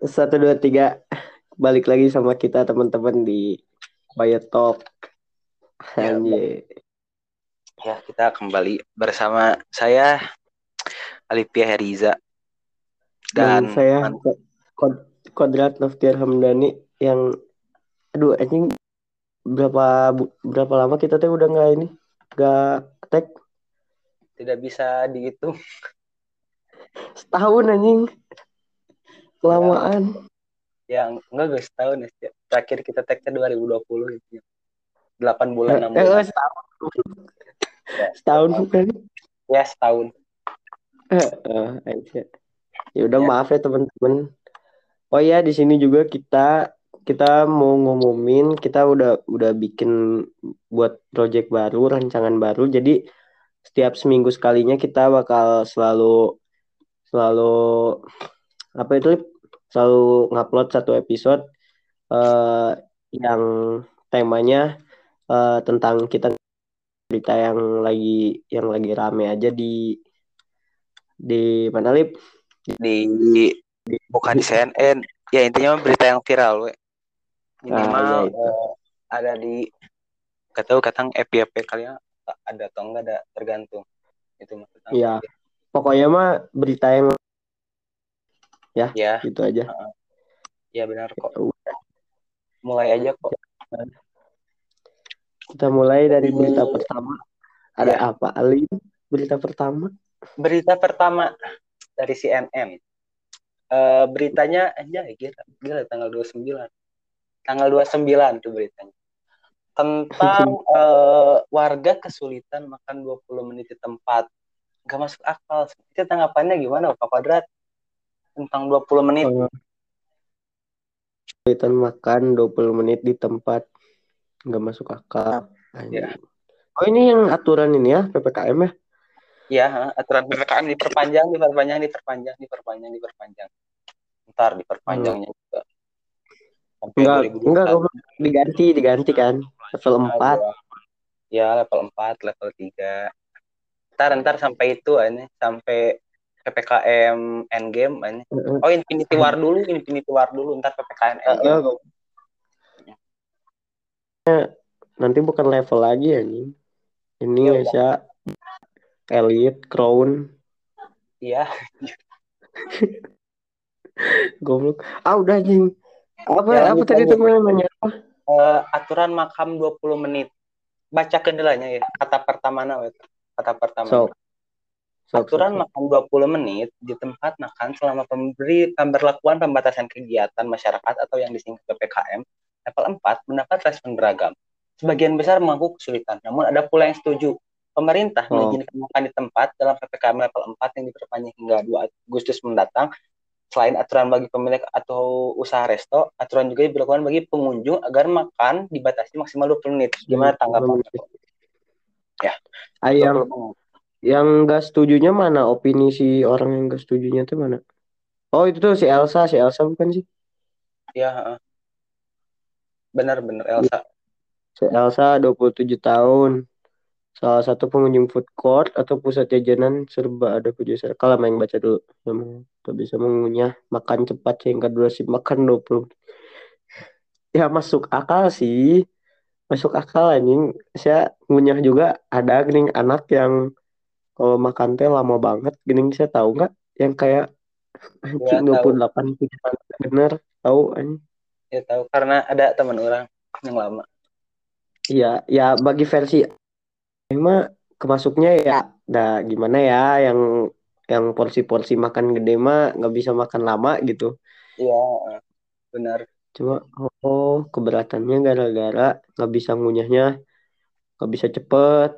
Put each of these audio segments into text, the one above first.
Satu dua tiga. Balik lagi sama kita teman-teman di Quiet Talk. Ya, Anjir. Ya, kita kembali bersama saya Alipia Heriza. Dan, dan saya Kod- Kodrat Noftiar Hamdani yang aduh anjing. Berapa berapa lama kita tuh udah nggak ini? Nggak tag? Tidak bisa dihitung. setahun anjing kelamaan Ya, enggak guys, tahun ya. Terakhir kita tag-nya 2020 gitu. 8 bulan, 6 eh, bulan. eh, setahun setahun bukan Ya, setahun. Anjir. ya udah Ya. maaf ya teman-teman oh ya di sini juga kita kita mau ngumumin kita udah udah bikin buat project baru rancangan baru jadi setiap seminggu sekalinya kita bakal selalu selalu apa itu selalu ngupload satu episode eh, yang temanya eh, tentang kita berita yang lagi yang lagi rame aja di di mana lip Di, bukan di CNN. Ya, intinya berita yang viral, we. Minimal Ah, iya, eh, ada di gak tahu kadang FYP kalian ada atau enggak ada tergantung. Itu maksudnya. Iya. pokoknya mah berita yang ya Ya, gitu aja ya benar kok. Mulai aja kok. kita mulai dari berita pertama ada Ya. apa Ali berita pertama Berita pertama dari CNN. Eh beritanya aja gila, gila tanggal 29. Tanggal 29 tuh beritanya. Tentang eh, warga kesulitan makan 20 menit di tempat. Gak masuk akal. Itu tanggapannya gimana Pak Kwadrat? Tentang 20 menit. Kesulitan makan 20 menit di tempat nggak masuk akal. Ya. oh ini yang aturan ini ya ppkm ya Ya, ha, aturan PPKM diperpanjang, diperpanjang, diperpanjang, diperpanjang, diperpanjang. Ntar diperpanjangnya juga. Sampai enggak 2021. enggak diganti diganti kan level 4 Ya, level 4, level 3. Ntar, ntar sampai itu ini sampai PPKM endgame. Heeh. Oh, Infinity War dulu, Infinity War dulu, ntar PPKM Eh, endgame. goblok. nanti bukan level lagi ya ini ini Iya, ya elite crown Iya, goblok ah udah anjing apa Ya, apa tadi nanya apa Eh, aturan makam 20 menit. Baca kendalanya ya, kata pertama nah, kata pertama. sok Aturan makan 20 menit di tempat makan selama pemberi pemberlakuan pembatasan kegiatan masyarakat atau yang disingkat PPKM level 4 mendapat respon beragam. Sebagian besar mengaku kesulitan, namun ada pula yang setuju. Pemerintah Oh. mengizinkan makan di tempat dalam PPKM level 4 yang diperpanjang hingga 2 Agustus mendatang. Selain aturan bagi pemilik atau usaha resto, aturan juga diberlakukan bagi pengunjung agar makan dibatasi maksimal 20 menit. Gimana tanggapan? Ya. yang 20 menit. Yang enggak setujunya mana? Opini si orang yang enggak setujunya tuh mana? Oh itu tuh si Elsa. Si Elsa bukan sih? Ya, benar-benar Elsa. si Elsa 27 tahun. Salah satu pengunjung food court atau pusat jajanan serba ada puja kalau main baca dulu. Memang tak bisa mengunyah. Makan cepat sehingga durasi makan 20 ya masuk akal sih. Masuk akal anjing. Saya ngunyah juga ada gini anak yang kalau makan teh lama banget gini saya tahu nggak yang kayak anjing Ya, tahu. 28 punya bener tahu anjing Ya tahu karena ada teman orang yang lama. Iya, ya bagi versi mah kemasuknya ya, nah gimana ya yang yang porsi-porsi makan gede mah nggak bisa makan lama gitu. Iya, benar. Cuma oh keberatannya gara-gara nggak bisa ngunyahnya, nggak bisa cepet.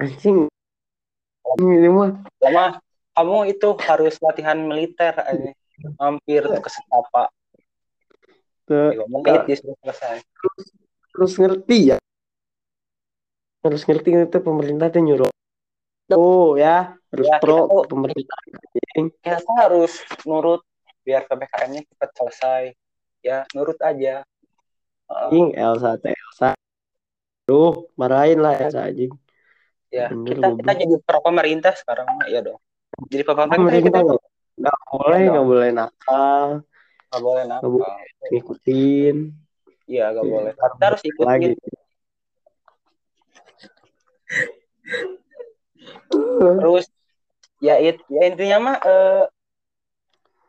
Anjing ini mah Lama kamu itu harus latihan militer aja. Mampir tuh ke Setapa. tuh, 3 menit disuruh selesai. harus ngerti ya, harus ngerti itu pemerintah tuh nyuruh. Oh ya harus Ya, pro kita tuh- pemerintah. anjing. Kita harus nurut biar PPKM-nya cepat selesai. Ya, nurut aja. Anjing Elsa teh Elsa. Duh, marahin lah Elsa anjing. Ya, Bener, kita kita jadi pro pemerintah sekarang. Ya dong. Jadi pro pemerintah pemerintah kita nggak boleh Iya nggak boleh nakal nggak boleh nakal boleh ngikutin iya nggak Iya. boleh kita harus ikutin lagi terus ya it, ya intinya mah eh,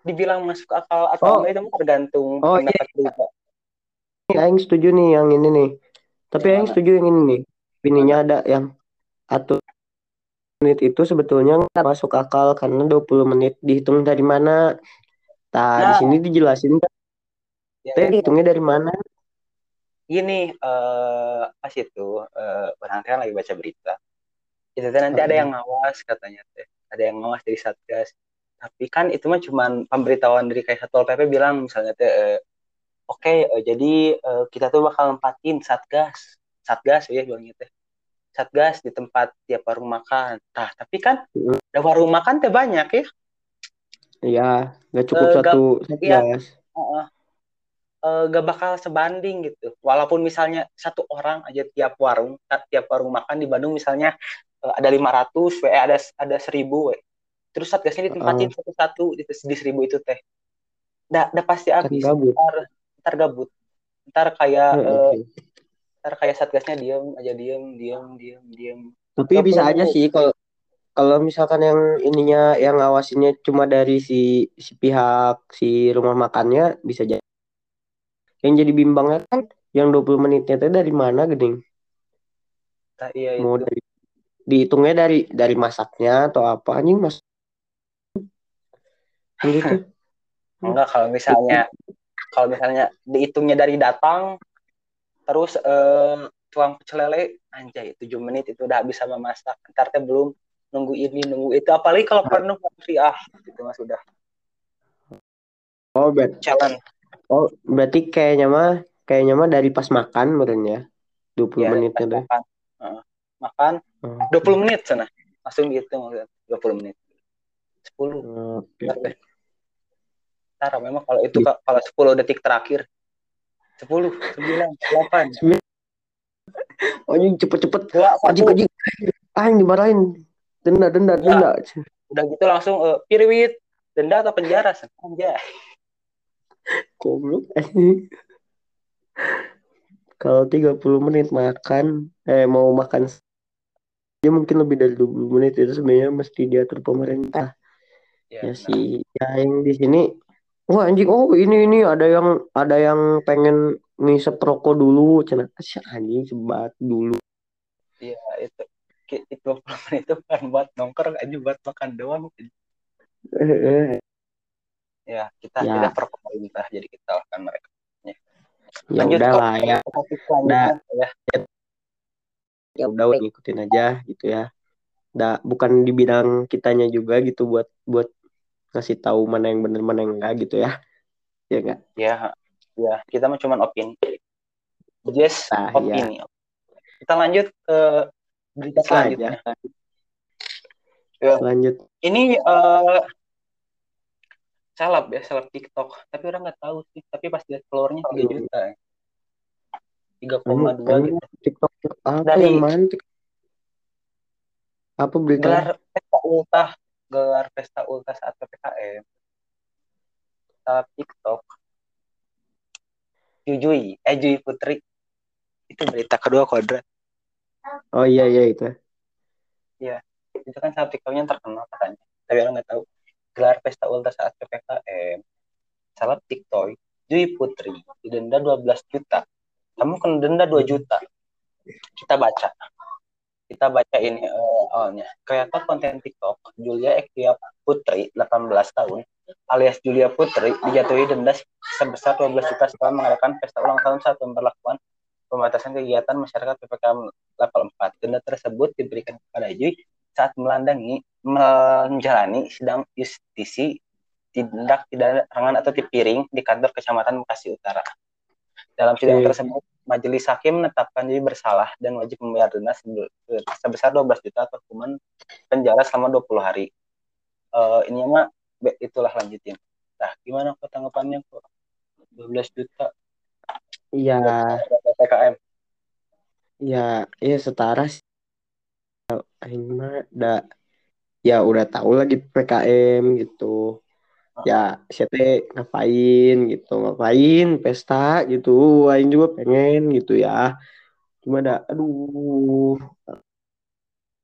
dibilang masuk akal atau Oh. enggak itu tergantung Oh, pendapat pribadi Ini Aing setuju nih yang ini nih. Tapi Yang setuju yang ini nih. Ininya ada yang atur menit itu sebetulnya nggak masuk akal karena 20 menit dihitung dari mana. Nah, di Nah. sini dijelasin kan, ya, teh dihitungnya dari mana? gini eh pas itu eh orang teh lagi baca berita itu nanti ada Oke. yang ngawas katanya teh ada yang ngawas dari satgas tapi kan itu mah cuman pemberitahuan dari kayak satpol pp bilang misalnya teh eh, oke eh, jadi kita tuh bakal nempatin satgas satgas ya bilangnya teh satgas di tempat tiap warung makan nah tapi kan Mm. ada warung makan teh banyak ya Iya, nggak cukup Eh, satu iya. satgas. Heeh. Eh, gak bakal sebanding gitu. Walaupun misalnya satu orang aja tiap warung, tiap warung makan di Bandung misalnya eh, ada 500, we, ada ada 1000, we. Terus satgasnya ditempatin satu-satu di, di 1000 itu teh. Dah, dah pasti habis. gabut. Ntar, ntar gabut. Ntar kayak eh, Heeh. Ntar kayak satgasnya diem aja diem, diem, diem, diem. Tapi Nggak bisa perlu aja sih kalau kalau misalkan yang ininya yang ngawasinnya cuma dari si si pihak si rumah makannya bisa jadi. Yang jadi bimbangnya kan yang 20 menitnya teh dari mana geding? Nah, iya Mau itu. dari dihitungnya dari dari masaknya atau apa anjing mas gitu Enggak kalau misalnya kalau misalnya dihitungnya dari datang terus eh, tuang pecel lele anjay 7 menit itu udah bisa memasak ntar teh belum nunggu ini nunggu itu. Apalagi kalau penuh nanti ah itu mas udah. Oh ber challenge oh berarti kayaknya mah kayaknya mah dari pas makan menurutnya 20 ya menitnya pas deh. makan. Heeh. makan Oh, 20 menit sana. Langsung dihitung 20 menit. 10 oke ntar memang kalau itu Kak, kalau 10 detik terakhir 10 9 8 anjing cepet-cepet. 2 anjing 1 anjing yang dimarahin. Denda denda Ya. denda. Udah gitu langsung eh, pirwit denda atau penjara San? anjay. Goblok. Anjing kalau 30 menit makan eh mau makan ya mungkin lebih dari 20 menit itu sebenarnya mesti diatur pemerintah. Ya, ya sih. Ya yang di sini wah anjing. Oh ini ini. Ada yang ada yang pengen ngisep rokok dulu. Cina si anjing sebat dulu. Iya itu. Itu 20 menit itu bukan buat nongkrong aja buat makan doang. Ya kita Ya. tidak pemerintah jadi kita lakukan mereka. Ya. Lanjut, udah lah ya. Selanjutnya ya. Ya udah udah ngikutin aja gitu ya. Da bukan di bidang kitanya juga gitu buat buat ngasih tahu mana yang bener mana yang enggak gitu ya. Ya enggak? Ya ya kita mah cuman opini. Just Nah, opini. Kita lanjut ke berita Bisa selanjutnya. Aja. Ya. lanjut ini eh seleb ya seleb TikTok. Tapi orang nggak tahu sih. Tapi pas lihat followernya 3 juta ya. 3,2 Anjing, gitu. TikTok apa Dari- yang mana Tik- apa berita? gelar pesta ultah gelar pesta ultah saat ppkm saat TikTok. Jujui eh Jui Putri. Itu berita kedua kodrat. Oh iya iya itu. Itu kan saat TikToknya terkenal katanya. Tapi orang nggak tahu. Gelar pesta ultah saat ppkm salah TikTok. Jui Putri didenda 12 juta. Kamu kena denda 2 juta. Kita baca kita baca ini eh, awalnya kreator konten TikTok Julia Ektia Putri 18 tahun alias Julia Putri dijatuhi denda sebesar 12 juta setelah mengadakan pesta ulang tahun saat pemberlakuan pembatasan kegiatan masyarakat PPKM level 4. Denda tersebut diberikan kepada Jui saat melandangi menjalani sidang justisi tindak pidana atau tipiring di kantor Kecamatan Bekasi Utara. Dalam sidang Oke. tersebut, majelis hakim menetapkan Jui bersalah dan wajib membayar denda sebe- sebesar 12 juta atau hukuman penjara selama 20 hari. Eh ini mah itulah lanjutin. Nah, gimana kok tanggapannya kok? 12 juta iya PPKM. ya ya setara sih Aing mah udah ya udah tahu lagi PKM gitu ya siapa ngapain gitu ngapain pesta gitu aing juga pengen gitu ya cuma ada aduh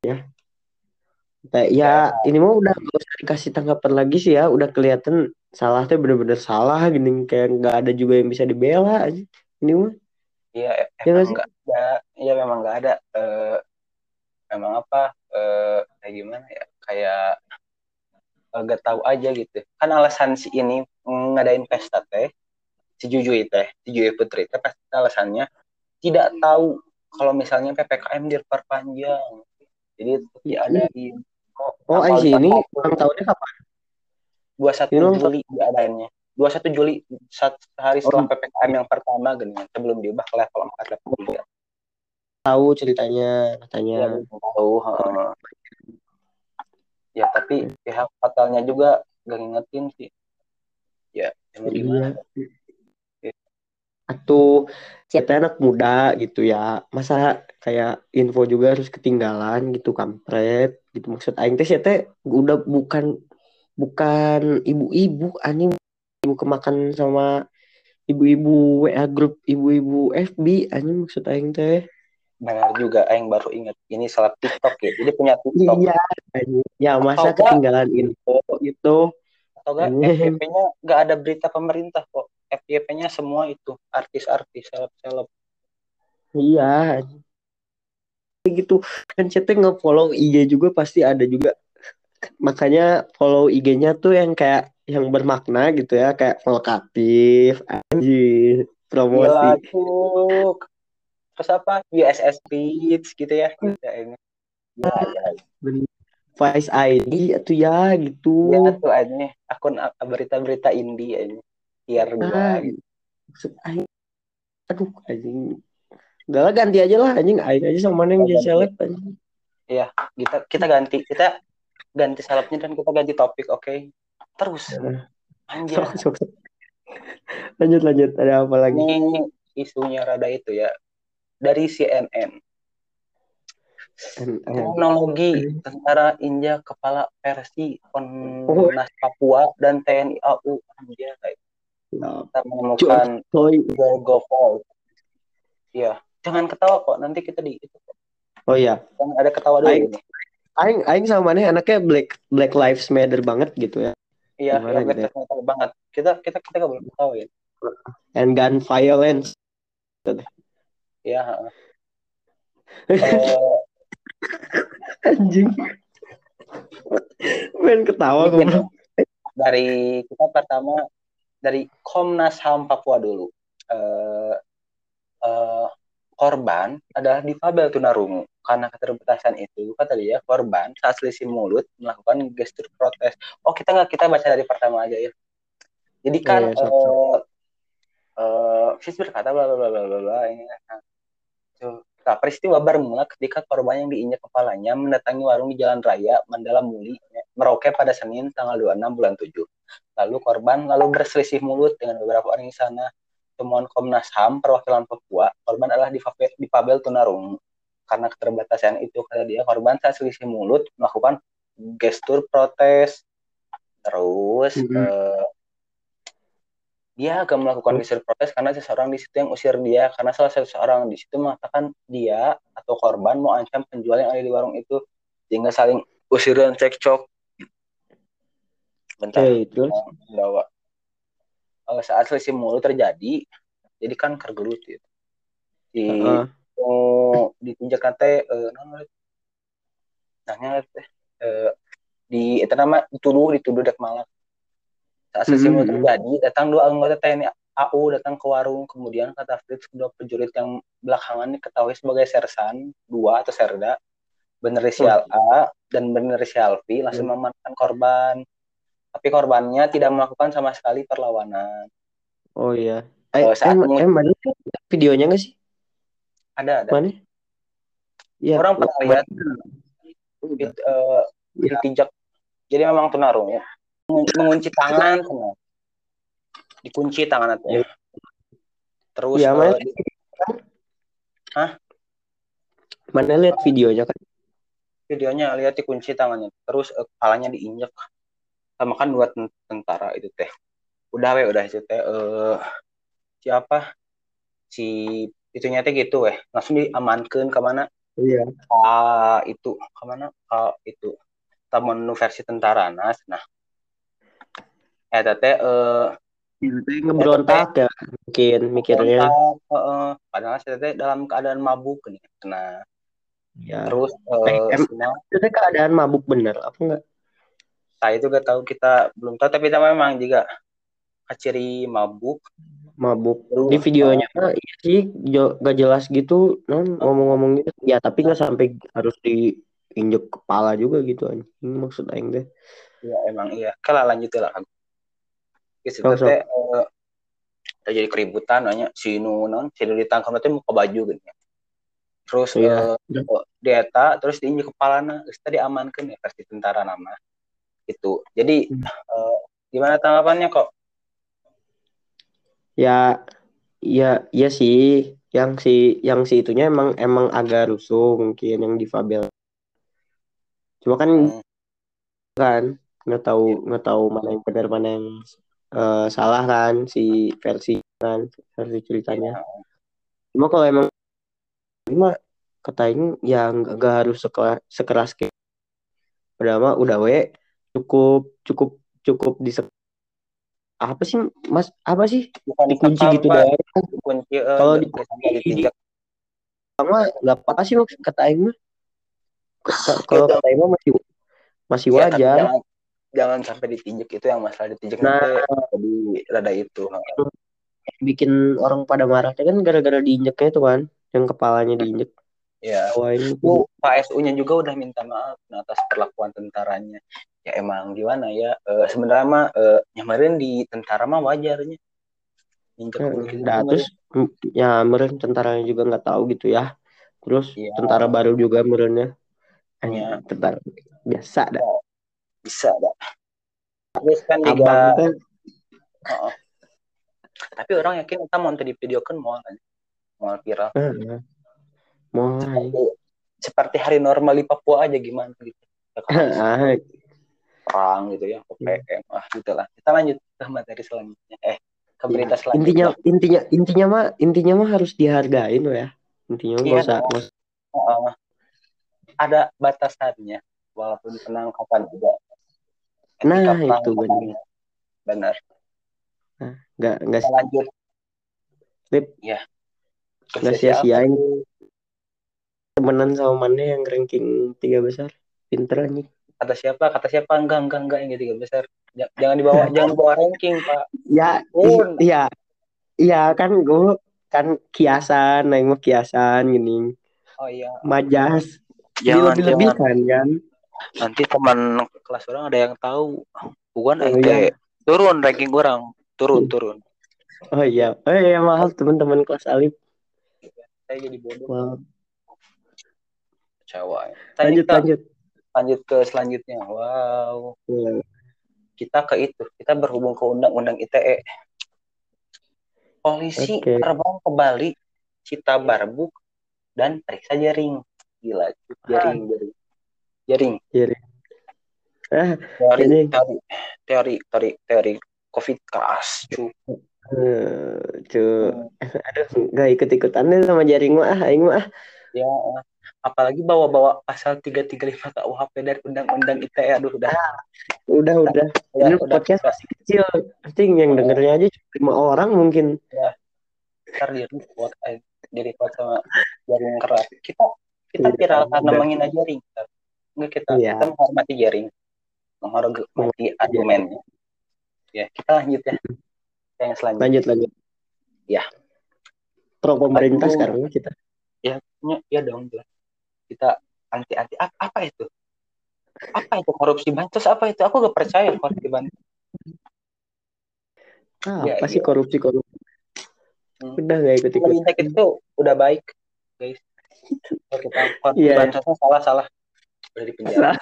ya Kayak ya ini mah udah gak usah dikasih tanggapan lagi sih ya udah kelihatan salah tuh bener-bener salah gini kayak nggak ada juga yang bisa dibela aja ini mah Iya, e- Ya emang nggak ada. Iya memang nggak ada. Eh, memang apa? Eh, kayak gimana ya? Nggak tahu aja gitu. Kan alasan si ini ngadain pesta teh, si Jujui teh, si Jujui Putri teh pasti alasannya tidak tahu kalau misalnya ppkm diperpanjang. Jadi itu Iya. diadain oh, oh ini 21. ulang tahunnya kapan 21 Ini ulang Juli diadainnya. 21 Juli satu hari setelah Oh. ppkm yang pertama gini, sebelum diubah ke level 4 level 3. tahu ceritanya Ya, katanya belum tahu. Ya, tapi pihak hotelnya juga gak ngingetin sih. Ya, emang gimana? iya. Atau kita anak muda gitu ya masa kayak info juga harus ketinggalan gitu kampret gitu. Maksud aing teh teh udah bukan bukan ibu-ibu anjing. Ibu kemakan sama ibu-ibu WA grup ibu-ibu FB anjing maksud aing teh Benar juga, Aing baru inget. Ini salah TikTok ya. Jadi punya TikTok. iya ya masa Atau ketinggalan info gitu Atau enggak. FYP-nya nggak ada berita pemerintah kok. FYP-nya semua itu artis-artis, seleb-seleb. Iya. gitu kan chatnya nge-follow IG juga pasti ada juga makanya follow IG-nya tuh yang kayak yang bermakna gitu ya kayak provokatif anjir Gila, promosi cuk. Terus apa? USS Beats gitu ya. Ya, ini. Ya, ya. Vice ID atau ya gitu Ya tuh aja akun berita-berita indie aja. Tier Ah, 2. maksud aing aduh anjing udah lah ganti aja lah anjing aing aja sama mana yang jadi seleb anjing Kita kita ganti, kita ganti salapnya dan kita ganti topik, oke? Terus Nah, anjir. sok, sok, sok. lanjut lanjut ada apa lagi Ini isunya rada itu ya. Dari CNN. Kronologi tentara injak kepala versi Komnas Papua dan TNI AU. Ya, kita menemukan coy Gorgo Fault. Iya, jangan ketawa kok. Nanti kita di oh ya Jangan ada ketawa dulu. Aing- aing aing sama mana anaknya black black lives matter banget gitu ya Iya, Gimana ya, gitu ya? betul banget. Kita kita kita nggak boleh ketawa ya. and gun violence Iya. heeh. Eh, anjing main ketawa goblok dari kita pertama dari Komnas HAM Papua dulu. Eh, eh, korban adalah difabel tunarungu. Karena keterbatasan itu, kata dia, korban saat selisih mulut melakukan gestur protes. Oh, kita nggak kita baca dari pertama aja ya. Jadi kan Iya, sok, eh eh, Sis berkata bla bla bla bla bla ini. Nah. Nah, peristiwa bermula ketika korban yang diinjak kepalanya mendatangi warung di Jalan Raya Mandala Muli, Merauke pada Senin tanggal 26 bulan 7. Lalu korban lalu berselisih mulut dengan beberapa orang di sana. Temuan Komnas HAM perwakilan Papua, korban adalah difabel, difabel tunarungu. Karena keterbatasan itu, kata dia, korban saat selisih mulut melakukan gestur protes. Terus Mhm. eh, dia agak melakukan gestur protes karena seseorang di situ yang usir dia. Karena salah satu seorang di situ mengatakan dia atau korban mau ancam penjual yang ada di warung itu. Sehingga saling usir dan cekcok. Bentar Oke, terus? bawa. Eh, saat selisih mulut terjadi jadi kan kergelut gitu. Di Heeh. oh, ditunjuk kate eh nanya teh eh, di itu nama dituduh dituduh dek malak saat mulut Mhm. terjadi datang dua anggota TNI AU datang ke warung. Kemudian kata Fritz kedua prajurit yang belakangan diketahui sebagai sersan dua atau serda berinisial A dan berinisial V langsung Hmm. memanfaatkan korban. Tapi korbannya tidak melakukan sama sekali perlawanan. Oh iya. Eh, eh saat em em videonya nggak sih? Ada ada. Mana Iya, orang pernah lihat Udah. it- eh, Iya. ditijak jadi memang tunarungu. Mengun- mengunci tangan dikunci tangan Iya. terus eh, mana di- mana lihat videonya kan videonya lihat dikunci tangannya. Terus eh, kepalanya diinjak sama kan dua tentara itu teh. Udah we udah itu teh uh, siapa? Si itunya teh gitu weh. Langsung diamankan ke mana? Iya. Ah itu ke mana? Ah itu. Taman versi tentara nas nah eh teh eh ngeberontak ya mungkin mikirnya. uh, uh, padahal saya teh dalam keadaan mabuk nih nah ya. Terus eh, uh, itu keadaan mabuk bener apa enggak? Saya itu gak tahu kita belum tahu tapi kita memang juga ciri mabuk. Mabuk. Terus, di videonya mah iya sih gak jelas gitu non ngomong-ngomong gitu. Ya tapi nggak sampai harus diinjek kepala juga gitu anjing maksud aing teh. Ya emang iya. Kalau lanjut lah. aku Geus Oh, teh eh, terjadi keributan nanya si nu non si ditangkap nanti mau ke baju gitu terus Iya. eh, oh, dieta terus diinjek kepalana geus tadi amankan ya versi tentara nama itu jadi Hmm. eh, gimana tanggapannya kok? Ya ya ya sih. Yang si yang si itunya emang emang agak rusuh mungkin yang difabel cuma kan Hmm, kan nggak tahu nggak tahu mana yang benar mana yang eh, salah kan si versi kan versi ceritanya. Cuma kalau emang cuma katain ya nggak nggak harus sekeras sekeras kayak mah udah we cukup cukup cukup di apa sih mas? Apa sih? Bukan dikunci gitu doang. Dikunci eh, Kalau nggak di- sampai ditinjak mah nggak apa sih kata Aing mah. Kalau kata Aing mah masih masih Ya, tapi wajar jangan sampai ditinjak itu yang masalah ditinjak Nah. jadi rada itu bikin orang pada marah kan gara-gara diinjeknya itu kan yang kepalanya diinjek ya bawain itu Pak SU-nya juga udah minta maaf atas perlakuan tentaranya ya emang gimana ya eh, sebenarnya mah eh, nyamarin di tentara mah wajarnya injek gitu Nah, terus ya meren tentaranya juga nggak tahu gitu ya. Terus Iya. tentara baru juga merennya. Iya. Tentara biasa dah. Bisa dah terus kan juga Heeh. tapi orang yakin kita mau di video kan mau kan? Mau viral. Heeh. Mulai. seperti, seperti hari normal di Papua aja gimana gitu. Ya, Ah, perang gitu ya OPM ah gitu lah. Kita lanjut ke materi selanjutnya. Eh ke berita Iya. intinya selanjutnya. Intinya intinya mah intinya mah harus dihargain loh ya. Intinya mah Iya usah ada batasannya walaupun penangkapan juga Nah, Etika itu penangkapannya. benar nggak nggak kita lanjut Lip. ya nggak sia-siain temenan sama mana yang ranking tiga besar. Pinter anjing. kata siapa kata siapa enggak enggak enggak yang tiga besar Ja- jangan dibawa jangan dibawa ranking pak Ya, Pun. iya. Iya kan gue kan kiasan, naik mah kiasan gini. oh iya Majas. jangan jangan Dilebih-lebihkan kan. Nanti teman kelas orang ada yang tahu bukan Oh, eh iya. turun ranking orang turun turun Oh iya. Oh iya maaf teman-teman kelas Alif. saya jadi bodoh Wow. kecewa ya. Lanjut kita lanjut. lanjut ke selanjutnya wow Iya. kita ke itu kita berhubung ke undang-undang ITE polisi Oke. terbang ke Bali Cita Barbuk dan periksa jaring gila jaring jaring jaring Ah, teori Ini. teori teori teori teori covid keras cu eh, cu. Aduh, nggak ikut-ikutan deh sama jaring mah. Ah, aing mah. ah. ya apalagi bawa-bawa pasal 335 KUHP dari undang-undang ITE aduh udah Udah, udah. ya, Ini udah podcast masih kecil. Pasti yang dengernya aja cuma lima orang mungkin. ntar di report eh, di report sama jaring keras kita kita Iya, viral karena udah. menghina jaring. Enggak kita Iya. kita menghormati jaring menghormati argumennya ya kita lanjut ya yang selanjutnya Lanjut lanjut. Ya. Pro pemerintah Aduh. sekarang kita. ya ya dong jelas. kita anti anti apa, apa itu apa itu korupsi bansos apa itu aku gak percaya korupsi bansos Ah, Ya, apa sih iya. korupsi korupsi? Hmm. Udah nggak ikut ikut. pemerintah itu udah baik guys kalau kita korupsi Iya. bansosnya salah salah udah di penjara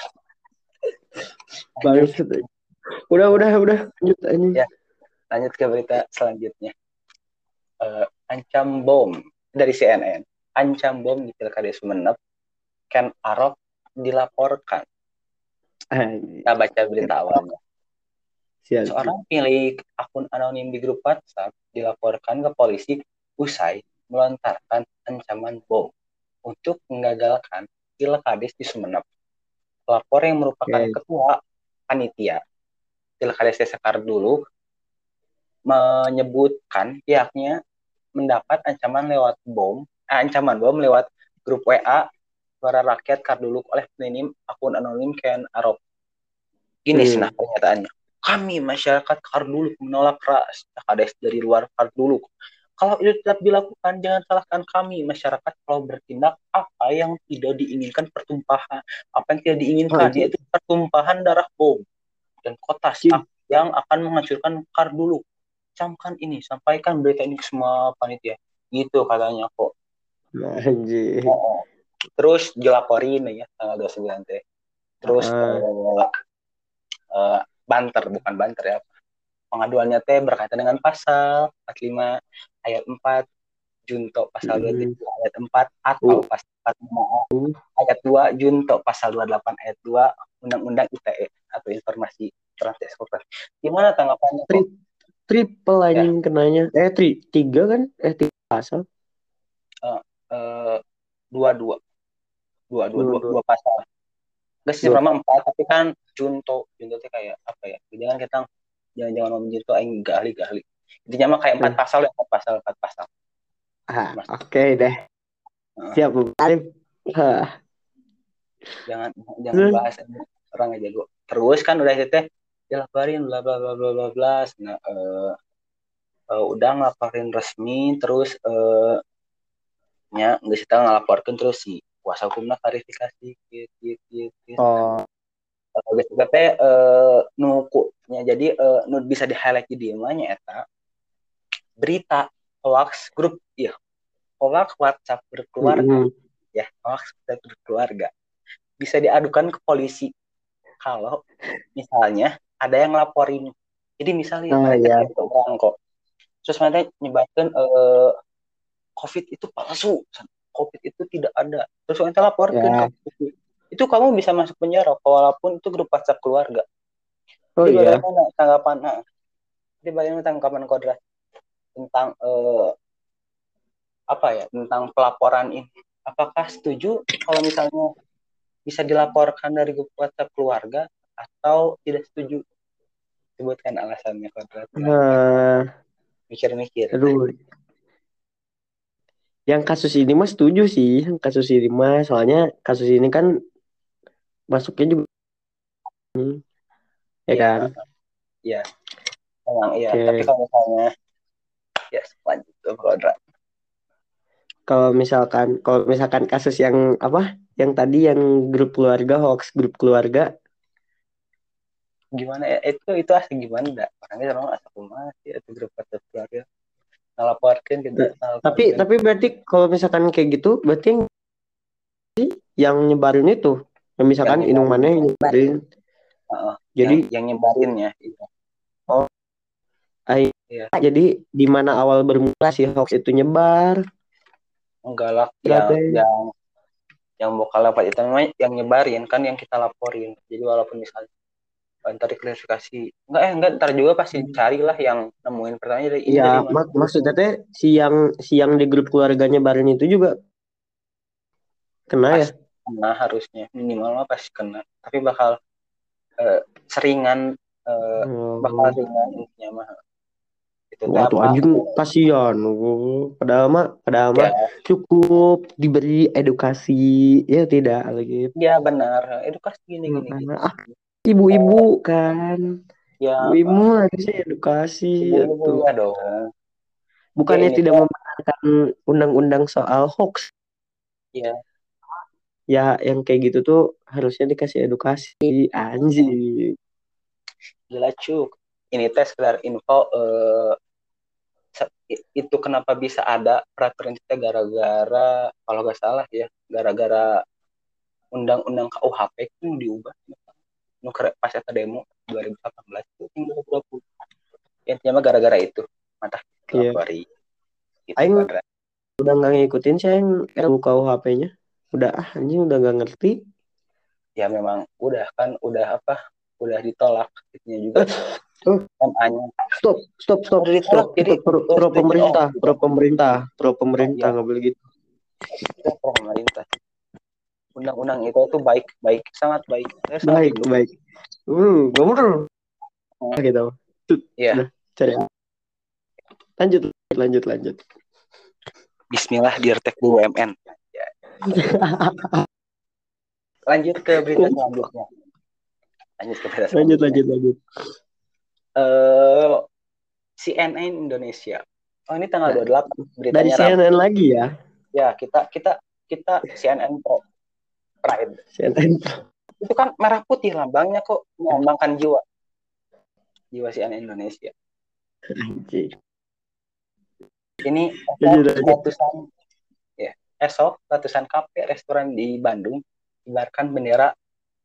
Bagus. Udah udah udah lanjut ini. Ya. lanjut ke berita selanjutnya Eh, ancam bom dari CNN ancam bom di pilkada Sumeneb Ken Arok dilaporkan Ah, kita baca berita awalnya. Seorang pemilik akun anonim di grup WhatsApp dilaporkan ke polisi usai melontarkan ancaman bom untuk menggagalkan pilkades di Sumeneb. Pelapor yang merupakan Oke. ketua panitia pilkades desa Kardulu menyebutkan pihaknya mendapat ancaman lewat bom, eh, ancaman bom lewat grup WA suara rakyat Kardulu oleh peminim akun anonim Ken Arok. Gini Hmm. sih nah pernyataannya. Kami masyarakat Kardulu menolak keras kades dari luar Kardulu. Kalau itu tetap dilakukan, jangan salahkan kami masyarakat kalau bertindak apa yang tidak diinginkan pertumpahan, apa yang tidak diinginkan Anjir. yaitu pertumpahan darah bom dan kotas Cip. yang akan menghancurkan Kardulu. Camkan ini, sampaikan berita ini ke semua panitia. Gitu katanya kok. Anjir. Oh, terus dilaporin ya tanggal 29 teh. Terus eh, eh, banter bukan banter ya. Pengaduannya teh berkaitan dengan pasal 45 ayat 4 junto pasal Hmm. 23 ayat 4 atau Uh. pasal 45 ayat 2 junto pasal 28 ayat 2 Undang-Undang ITE atau informasi transportasi. Gimana tanggapannya? Tri- triple anjing kenanya. Eh, tri tiga kan? Eh, tiga pasal. Eh, dua dua dua dua dua, Dua-dua. dua pasal. Gak sih Dua. selama empat tapi kan junto junto teh kayak apa ya? Jangan kita jangan jangan ngomong junto aing gak ahli gak ahli. Intinya mah kayak empat Hmm. pasal ya empat pasal empat pasal. Ah, oke deh. Ah. Siap, Bu Arif. Ah, Jangan jangan Hmm. bahas orang aja jago. Terus kan udah itu teh dilaporin bla bla bla bla bla bla. Nah, eh, eh, udah ngelaporin resmi terus eh nya nggak kita ngelaporkan terus si kuasa hukumnya klarifikasi gitu gitu gitu. Oh, kita teh eh nukunya jadi eh, nu bisa di highlight di mana eta berita. Hoax grup ya hoax WhatsApp berkeluarga. Mm, ya hoax WhatsApp berkeluarga. Bisa diadukan ke polisi. Kalau misalnya ada yang laporin. Jadi misalnya Ah, mereka iya. itu orang kok. Terus mereka nyebarkan eh, COVID itu palsu. COVID itu tidak ada. Terus mereka laporkan Ya. ke polisi. itu kamu bisa masuk penjara walaupun itu grup WhatsApp keluarga. Oh Jadi iya. bagaimana tanggapan? Nah, jadi bagaimana tanggapan Kodra tentang eh, apa ya tentang pelaporan ini? Apakah setuju kalau misalnya bisa dilaporkan dari grup WhatsApp keluarga atau tidak setuju? Sebutkan alasannya Kodra. Nah, Mikir-mikir. aduh. Yang kasus ini mah setuju sih, yang kasus ini mah soalnya kasus ini kan masuknya juga Hmm, ya Iya. kan? Iya. Memang iya. Oke. Tapi kalau misalnya ya lanjut ke Kodra. Kalau misalkan kalau misalkan kasus yang apa? Yang tadi yang grup keluarga hoax grup keluarga Gimana ya? Itu itu asli gimana? Dak? Orangnya orang asal rumah sih itu grup WhatsApp keluarga. Ngelaporkan kita. Tapi tapi berarti kalau misalkan kayak gitu berarti yang yang nyebarin itu, yang misalkan Yang Inung nyebarin. mana yang nyebarin. Heeh. Jadi yang, yang nyebarinnya itu. ai- Iya. jadi di mana awal bermula si hoax itu nyebar. enggak lah Berarti- yang yang yang bakal dapat itu namanya yang nyebarin kan yang kita laporin. Jadi walaupun misalnya eh, ntar diklarifikasi. Enggak eh enggak ntar juga pasti cari lah yang nemuin pertanyaan dari ini Iya, mak maksudnya teh si yang si yang di grup keluarganya barin itu juga kena ya. Pasti kena harusnya. Minimal mah pasti kena. Tapi bakal eh, seringan eh, Oh. bakal ringan intinya mah itu Waduh apa anjing kasihan. Padahal mah padahal mah ya, cukup diberi edukasi ya tidak lagi. ya benar edukasi gini gini gini Ah, ibu-ibu kan. ya Ibu-ibu harusnya edukasi ibu-ibu atuh. ya dong Bukannya ini tidak teh. membenarkan undang-undang soal hoax. Iya. Ya yang kayak gitu tuh harusnya dikasih edukasi anjing. Gila cuk. Ini tes sekedar info i- itu kenapa bisa ada peraturan kita gara-gara kalau nggak salah ya gara-gara undang-undang KUHP itu diubah nu kere- pas eta demo 2018 itu tinggal 20 intinya mah gara-gara itu Iya. lapori gitu Aing-. Udah nggak ngikutin sih yang RUU KUHP-nya. Udah ah anjing udah nggak ngerti. ya memang udah kan udah apa udah ditolak itunya juga. MA-nya. Stop, stop, stop, ditolak, stop. jadi Itu pro, pro pemerintah, pro pemerintah, pro pemerintah Iya. nggak boleh gitu. Itu pro pemerintah. Undang-undang itu tuh baik, baik, sangat baik. Sangat Baik, mendukung. baik. Hmm, nggak bener. Hmm. Gitu. Iya. Cari. Lanjut, lanjut, lanjut. Bismillah dirtek BUMN. Lanjut ke berita selanjutnya. Lanjut ke berita lanjut, selanjutnya. lanjut, lanjut. Eh, CNN Indonesia. Oh ini tanggal 28 Dari beritanya Rabu. CNN lagi ya. Ya kita kita kita CNN Pro Pride. CNN. Itu kan merah putih lambangnya kok melambangkan jiwa. Jiwa CNN Indonesia. Anjing. Ini esok ratusan ya esok ratusan kafe restoran di Bandung kibarkan bendera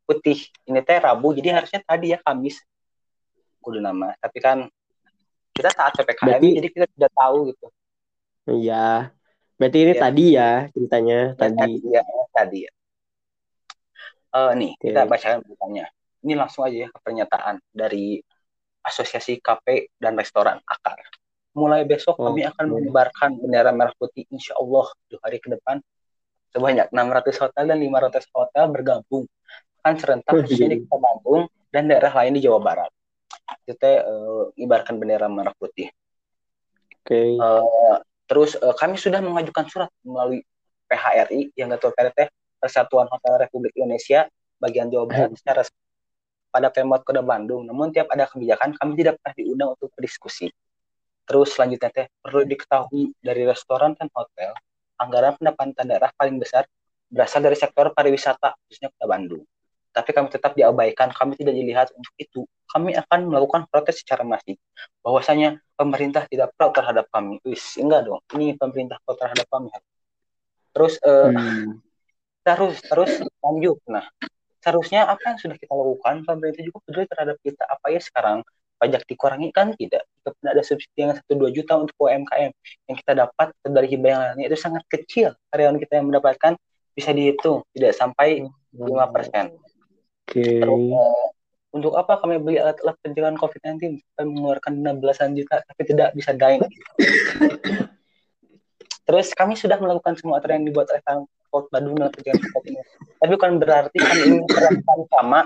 putih. Ini teh Rabu jadi harusnya tadi ya Kamis. Kudu nama. Tapi kan kita saat PPKM Berarti- jadi kita tidak tahu gitu. Iya. Berarti ini Iya. tadi ya ceritanya Ya, tadi. ya, tadi ya. Eh, nih Oke. kita bacakan beritanya. Ini langsung aja ya ke pernyataan dari Asosiasi Kafe dan Restoran Akar. Mulai besok Oh, kami akan menyebarkan bendera merah putih insya Allah di hari ke depan sebanyak 600 hotel dan 500 hotel bergabung akan serentak di gila. Kota Bandung dan daerah lain di Jawa Barat. Itu teh eh, mengibarkan bendera merah putih. Oke. Eh, terus eh, kami sudah mengajukan surat melalui PHRI yang ketua PRT Persatuan Hotel Republik Indonesia bagian Jawa Barat secara pada Pemkot Kota Bandung. Namun tiap ada kebijakan kami tidak pernah diundang untuk berdiskusi. Terus selanjutnya teh perlu diketahui dari restoran dan hotel anggaran pendapatan daerah paling besar berasal dari sektor pariwisata khususnya Kota Bandung. Tapi kami tetap diabaikan, kami tidak dilihat untuk itu. Kami akan melakukan protes secara masif bahwasanya pemerintah tidak pro terhadap kami. Wis, enggak dong. Ini pemerintah pro terhadap kami. Terus eh, Hmm. terus terus lanjut. Nah, seharusnya apa yang sudah kita lakukan pemerintah juga peduli terhadap kita. Apa ya sekarang pajak dikurangi kan tidak. Pun ada subsidi yang 1-2 juta untuk UMKM yang kita dapat dari hibah yang lainnya itu sangat kecil. Karyawan kita yang mendapatkan bisa dihitung tidak sampai 5%. Oke. Terus eh, untuk apa kami beli alat-alat pencegahan COVID-19 kami mengeluarkan dana belasan juta tapi tidak bisa dine. Terus kami sudah melakukan semua aturan yang dibuat oleh Pemkot Bandung dalam pencegahan COVID-19. Tapi bukan berarti kami ingin memperlakukan sama.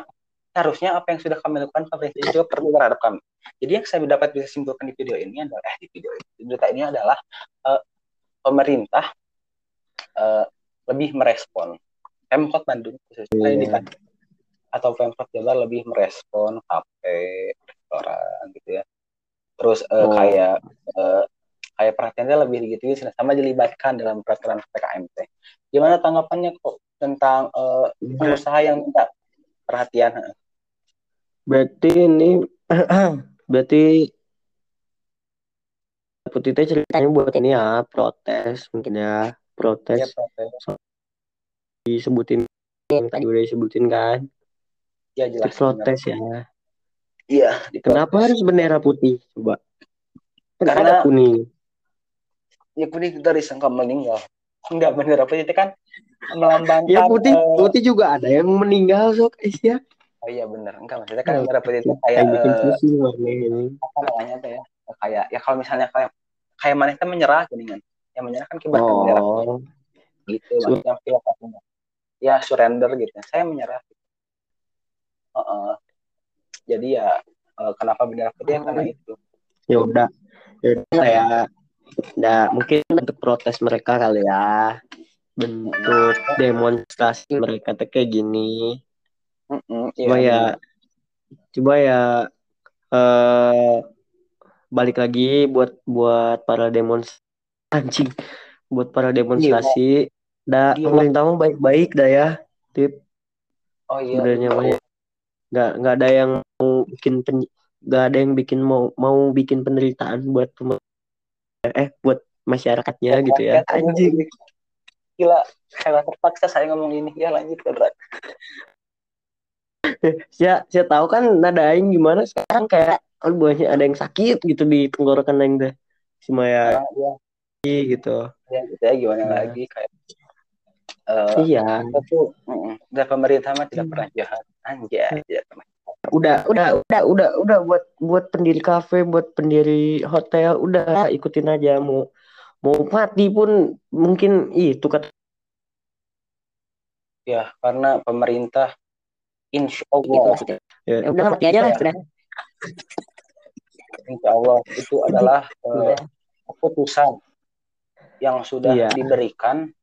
Harusnya apa yang sudah kami lakukan pemerintah juga perlu terhadap kami. Jadi yang saya dapat bisa simpulkan di video ini adalah eh di video ini, di berita ini adalah eh, pemerintah eh, lebih merespon Pemkot Bandung khususnya Iya. di Bandung atau Pemkot Jabar lebih merespon kafe, restoran gitu ya. Terus Oh. kayak eh, kayak perhatiannya lebih gitu sama dilibatkan dalam peraturan PKM teh. Gimana tanggapannya kok tentang eh, pengusaha yang minta perhatian? Berarti ini berarti Putih teh ceritanya buat ini ya protes mungkin ya Ya, protes protes. disebutin yang tadi udah disebutin kan ya itu jelas. protes ya. Iya, kenapa harus bendera putih coba? Kan Karena- kuning. Ya kuning dari sangka meninggal. Enggak bener apa itu kan melambangkan ya putih eh, putih juga ada yang meninggal sok guys ya. Oh iya bener enggak maksudnya kan Oh, merah putih itu kayak kayak bikin pusing ini. apa namanya tuh ya? Kayak ya kalau misalnya kayak kayak mana kita menyerah gini kan yang menyerah kan kibarkan bendera putih. Oh gitu maksudnya filosofinya ya surrender gitu. Saya menyerah Heeh. jadi ya eh, kenapa bendera putih ya karena itu. Ya udah. Ya udah kayak udah mungkin untuk protes mereka kali ya. Bentuk demonstrasi mereka tuh kayak gini. Mm-mm, iya, coba ya coba ya eh balik lagi buat buat para demonstrasi anjing. Buat para demonstrasi. Dah Gila. pemerintah mah baik-baik dah ya tip. Oh iya sebenarnya ya. Nggak nggak ada yang mau bikin pen, nggak ada yang bikin mau mau bikin penderitaan buat eh buat masyarakatnya gitu ya. Rakyat, aduh, anjing. gila saya terpaksa saya ngomong ini. Ya lanjut ke berat saya saya tahu kan nada aing gimana sekarang kayak kan banyak ada yang sakit gitu di tenggorokan aing teh. Cuma ya Nah, ya, gitu. Ya gitu ya gimana Nah. lagi kayak eh iya. kita tuh? Mm, dan pemerintah mah tidak pernah jahat. Anjay tidak pernah. Udah udah udah udah udah buat buat pendiri kafe buat pendiri hotel udah ikutin aja. Mau mau mati pun mungkin itu kata ya karena pemerintah insya Gitu Allah maksudnya. ya, Ya udah mati aja lah sudah. insya Allah itu adalah eh, Udah. keputusan yang sudah Iya. diberikan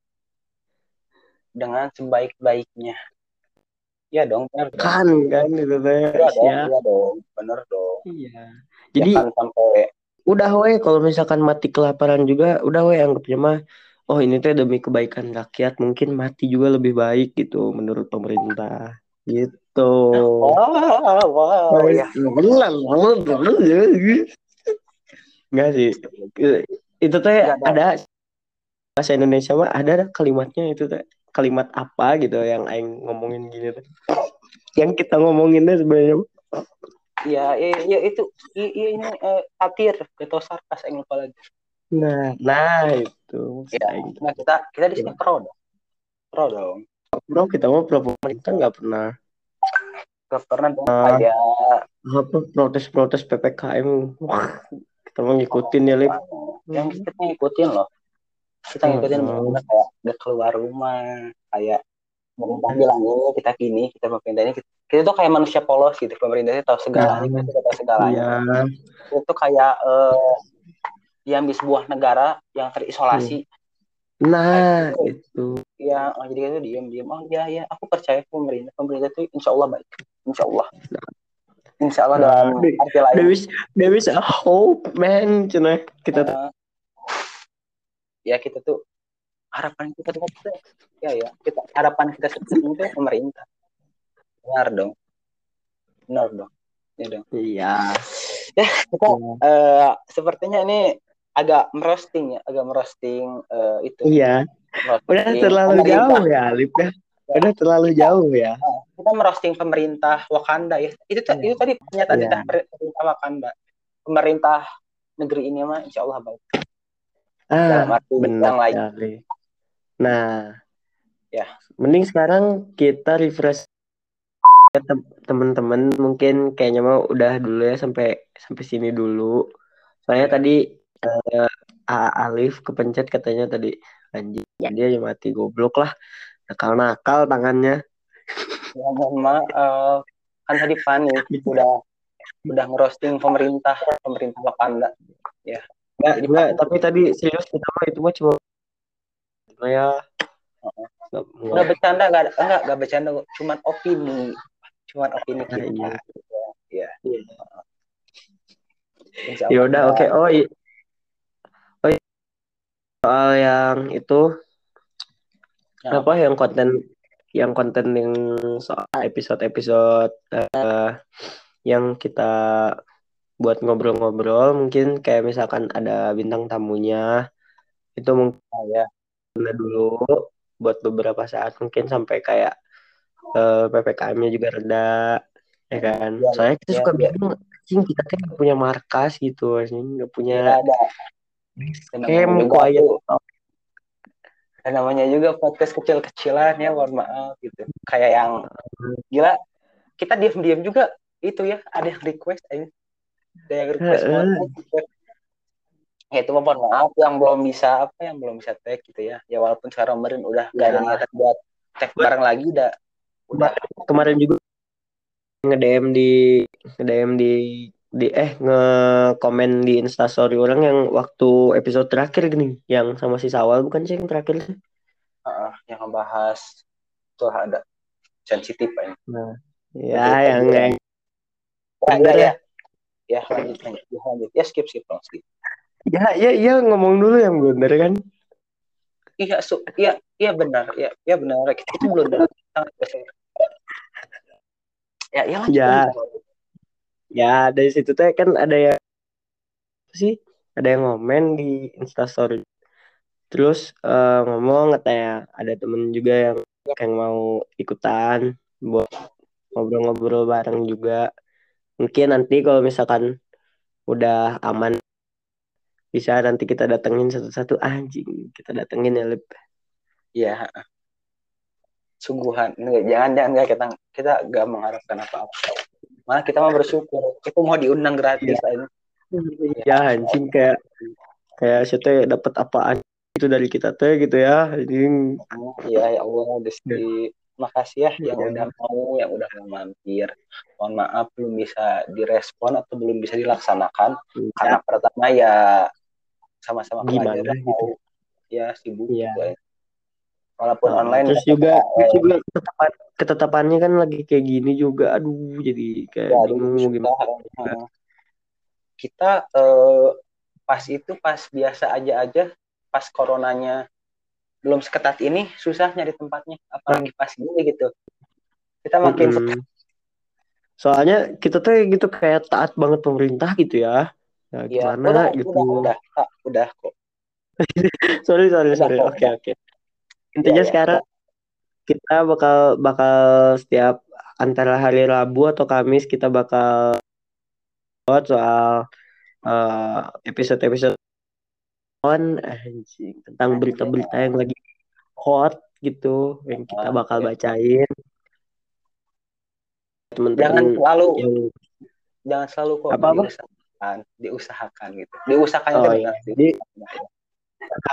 dengan sebaik-baiknya. Ya dong benar dong. Kan kan itu teh. Iya dong, ya iya dong, bener dong. iya. Jadi Jangan sampai udah we kalau misalkan mati kelaparan juga udah we anggapnya mah oh ini teh demi kebaikan rakyat mungkin mati juga lebih baik gitu menurut pemerintah. Gitu. Wah, wah, ya. Enggak sih. Itu teh ada bahasa Indonesia mah ada kalimatnya itu teh. Kalimat apa gitu yang aing ngomongin gini teh. Yang kita ngomongin teh sebenarnya Ya, ya, ya itu, i, ini eh, satir, atau sarkas, yang lupa lagi. Nah, nah itu Ya, aing. nah kita kita di sini pro dong, pro dong. Bro, kita mau pro pemerintah nggak pernah Gak pernah dong Ah. kayak apa protes-protes PPKM. Wah, kita mau ngikutin ya, Lip. yang kita ngikutin loh. Kita ngikutin Hmm. bener-bener kayak gak keluar rumah, kayak pemerintah bilang ini kita gini, kita pemerintah ini kita, kita tuh kayak manusia polos gitu. Pemerintah itu tahu segalanya, Nah. kita tahu segalanya. Iya. Itu kayak eh, diambil sebuah negara yang terisolasi. Nah, itu. ya oh, jadi itu diem diem oh iya ya aku percaya pemerintah pemerintah itu insya Allah baik insya Allah insya Allah Nah, dalam di- arti lain There is there is a hope, man. Cina kita eh, ya kita tuh harapan kita tuh ya ya kita harapan kita seperti itu pemerintah benar dong benar dong ya dong iya. kita eh, sepertinya ini agak merosting ya agak merosting eh, itu Iya. merosting Udah terlalu pemerintah. jauh ya, Alip ya. Udah terlalu jauh ya. kita merosting pemerintah Wakanda ya itu Iya. itu tadi pernyataan kita pemerintah Wakanda pemerintah negeri ini mah insya Allah baik Ah, yang benar sekali. Nah, Ya. Mending sekarang kita refresh ya, tem- teman-teman mungkin kayaknya mau udah dulu ya sampai sampai sini dulu. Soalnya Ya. tadi eh, A- Alif kepencet katanya tadi anjing Ya. dia aja mati goblok lah. Nakal-nakal tangannya. ya, mohon maaf kan tadi panik udah udah ngerosting pemerintah pemerintah Wakanda Enggak, Enggak, Pak- tapi tadi serius kita mah itu mah cuma cuma ya nggak- bercanda nggak enggak nggak bercanda cuman opini cuman opini Ah, kita iya. ya Iya. Insya Ya Allah udah oke. Oh iya. Oh iya. Soal yang itu Ya. apa yang konten yang konten yang soal episode-episode eh, yang kita buat ngobrol-ngobrol mungkin kayak misalkan ada bintang tamunya itu mungkin ya dulu buat beberapa saat mungkin sampai kayak eh, PPKM-nya juga reda ya kan? Iya, soalnya kita iya, suka iya. bingung anjing kita kan nggak punya markas gitu anjing nggak punya Nggak ada. Juga. quiet dan namanya juga podcast kecil-kecilan ya mohon maaf gitu. Kayak yang gila kita diam-diam juga itu ya ada yang request aja ada yang request podcast. ya itu mah mohon maaf yang belum bisa apa yang belum bisa tag gitu ya ya walaupun sekarang kemarin udah gak ada Ya. niatan buat tag bareng lagi udah udah kemarin juga nge-DM di nge-DM di di eh nge-komen di instastory orang yang waktu episode terakhir gini yang sama si Sawal bukan sih yang terakhir uh, yang ngebahas tuh ada sensitif ya ya yang yang ya, ya, ya. Ya lanjut lanjut ya, lanjut ya skip skip dong skip ya ya ya ngomong dulu yang bener kan Iya, su iya, iya benar, iya, iya benar. Kita itu belum benar. Ya, iya lanjut, Ya. lanjut. ya dari situ teh kan ada yang sih ada yang ngomen di instastory terus eh, ngomong katanya ada temen juga yang yang mau ikutan buat ngobrol-ngobrol bareng juga mungkin nanti kalau misalkan udah aman bisa nanti kita datengin satu-satu. Anjing kita datengin ya Lip. Iya. Sungguhan, Nggak, jangan jangan nggak kita kita nggak mengharapkan apa-apa. malah kita mau bersyukur. Itu mau diundang gratis ya, ya anjing kayak kayak saya dapat apaan itu dari kita teh gitu ya anjing. Ya ya Allah udah di makasih ya yang ya. udah mau yang udah mau mampir. Mohon maaf belum bisa direspon atau belum bisa dilaksanakan. Ya. karena pertama ya sama-sama gimana gitu? ya sibuk ya. juga walaupun nah, online terus juga terus juga ketetapan ketetapannya kan lagi kayak gini juga. Aduh jadi kayak ya, bingung aduh, gimana kita, kita eh, pas itu pas biasa aja aja pas coronanya belum seketat ini susah nyari tempatnya apalagi pas gini gitu. Kita makin mm -hmm. soalnya kita tuh gitu kayak taat banget pemerintah gitu ya. Nah, ya, gimana udah, gitu. udah udah udah, udah kok. Sorry sorry udah, sorry. oke oke. Okay, intinya ya, sekarang ya. kita bakal bakal setiap antara hari Rabu atau Kamis kita bakal soal uh, episode-episode on anjing tentang berita-berita yang lagi hot gitu yang kita bakal bacain. Teman-teman jangan selalu yang jangan selalu kok apa apa? diusahakan, diusahakan gitu. Diusahakan oh, iya. jadi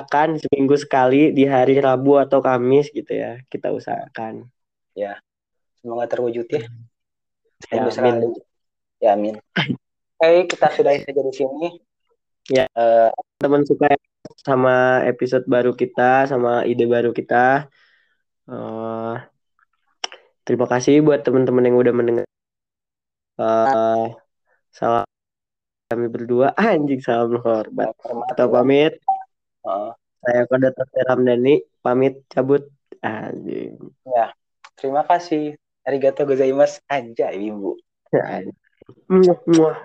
akan seminggu sekali di hari Rabu atau Kamis gitu ya kita usahakan. Ya semoga terwujud ya. Ya amin. ya amin. Oke kita sudah saja di sini. Ya. Uh, teman suka sama episode baru kita sama ide baru kita. Uh, terima kasih buat teman-teman yang udah mendengar. Uh, salam kami berdua. Anjing salam hormat. Kita pamit. Uh. saya kode Ramdhani pamit cabut. Anjing. Ya terima kasih. Arigato gozaimasu. Aja ibu muah